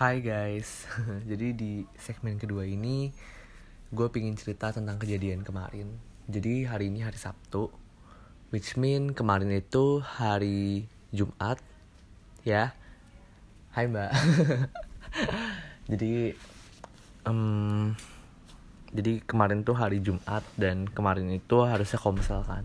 Hai guys, jadi di segmen kedua ini gue pingin cerita tentang kejadian kemarin. Jadi hari ini hari Sabtu, which mean kemarin itu hari Jumat, ya. Hai mbak. jadi, um, jadi kemarin tuh hari Jumat dan kemarin itu harusnya komsel kan.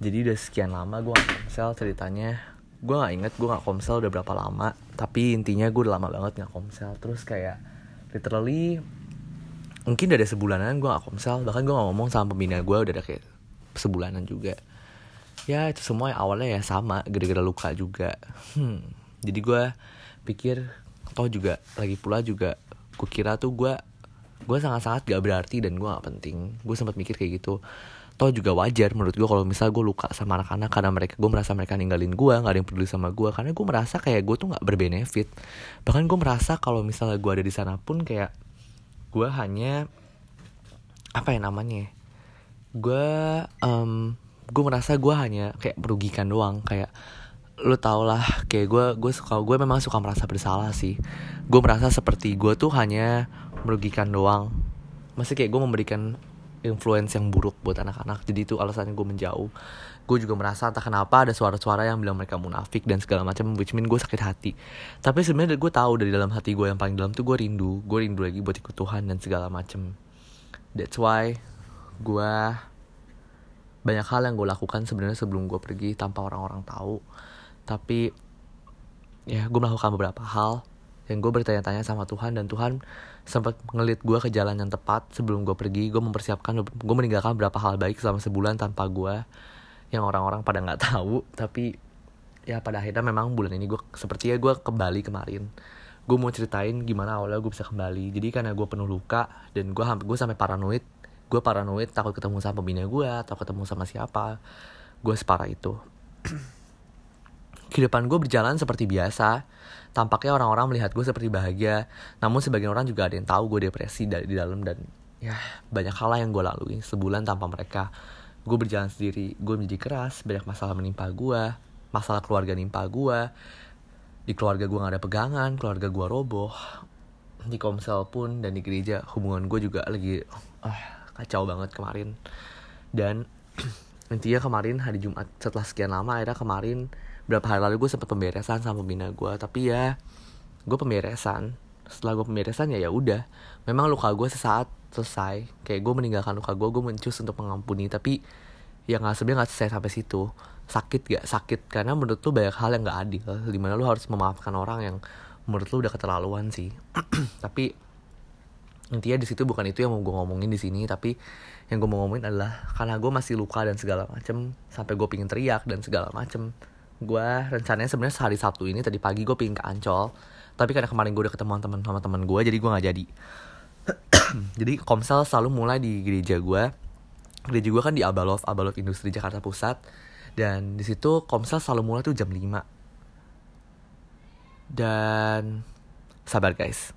Jadi udah sekian lama gue komsel ceritanya gue gak inget gue gak komsel udah berapa lama. Tapi intinya gue udah lama banget gak komsel. Terus kayak literally mungkin udah ada sebulanan gue gak komsel. Bahkan gue gak ngomong sama pembina gue udah ada kayak sebulanan juga. Ya itu semua yang awalnya ya sama gara-gara luka juga. Hmm. jadi gue pikir toh juga lagi pula juga gue kira tuh gue gue sangat-sangat gak berarti dan gue gak penting. Gue sempat mikir kayak gitu toh juga wajar menurut gue kalau misal gue luka sama anak-anak karena mereka gue merasa mereka ninggalin gue nggak ada yang peduli sama gue karena gue merasa kayak gue tuh nggak berbenefit. Bahkan gue merasa kalau misalnya gue ada di sana pun kayak gue hanya apa ya namanya gue um, gue merasa gue hanya kayak merugikan doang. Kayak lu tau lah kayak gue gue suka gue memang suka merasa bersalah sih. Gue merasa seperti gue tuh hanya merugikan doang. Masih kayak gue memberikan influence yang buruk buat anak-anak. Jadi itu alasannya gue menjauh. Gue juga merasa entah kenapa ada suara-suara yang bilang mereka munafik dan segala macam which mean gue sakit hati. Tapi sebenarnya gue tahu dari dalam hati gue yang paling dalam tuh gue rindu. Gue rindu lagi buat ikut Tuhan dan segala macam. That's why gue banyak hal yang gue lakukan sebenarnya sebelum gue pergi tanpa orang-orang tahu. Tapi ya gue melakukan beberapa hal yang gue bertanya-tanya sama Tuhan dan Tuhan sempat ngelit gue ke jalan yang tepat sebelum gue pergi. Gue mempersiapkan gue meninggalkan beberapa hal baik selama sebulan tanpa gue yang orang-orang pada nggak tahu. Tapi ya pada akhirnya memang bulan ini gue sepertinya gue kembali kemarin. Gue mau ceritain gimana awalnya gue bisa kembali jadi karena gue penuh luka dan gue hampir gue sampai paranoid. Gue paranoid takut ketemu sama pembina gue atau ketemu sama siapa. Gue separah itu kehidupan gue berjalan seperti biasa. Tampaknya orang-orang melihat gue seperti bahagia. Namun sebagian orang juga ada yang tahu gue depresi dari di dalam dan ya. banyak hal yang gue lalui sebulan tanpa mereka. Gue berjalan sendiri gue menjadi keras banyak masalah menimpa gue masalah keluarga nimpa gue di keluarga gue gak ada pegangan keluarga gue roboh. Di komsel pun dan di gereja hubungan gue juga lagi uh, kacau banget kemarin. Dan intinya kemarin hari Jumat setelah sekian lama akhirnya kemarin berapa hari lalu gue sempet pemberesan sama pembina gue tapi ya gue pemberesan. Setelah gue pemberesan ya ya udah. Memang luka gue sesaat selesai. Kayak gue meninggalkan luka gue gue mencus untuk mengampuni tapi ya nggak sebenarnya nggak selesai sampai situ. Sakit gak sakit. Karena menurut lu banyak hal yang nggak adil di mana lu harus memaafkan orang yang menurut lu udah keterlaluan sih. Tapi intinya di situ bukan itu yang mau gue ngomongin di sini tapi yang gue mau ngomongin adalah karena gue masih luka dan segala macem sampai gue pingin teriak dan segala macem gue rencananya sebenarnya sehari Sabtu ini tadi pagi gue pingin ke Ancol. Tapi karena kemarin gue udah ketemu teman sama teman gue jadi gue nggak jadi. Jadi komsel selalu mulai di gereja gue gereja gue kan di Abalov Abalov Industri Jakarta Pusat. Dan di situ komsel selalu mulai tuh jam 5 dan sabar guys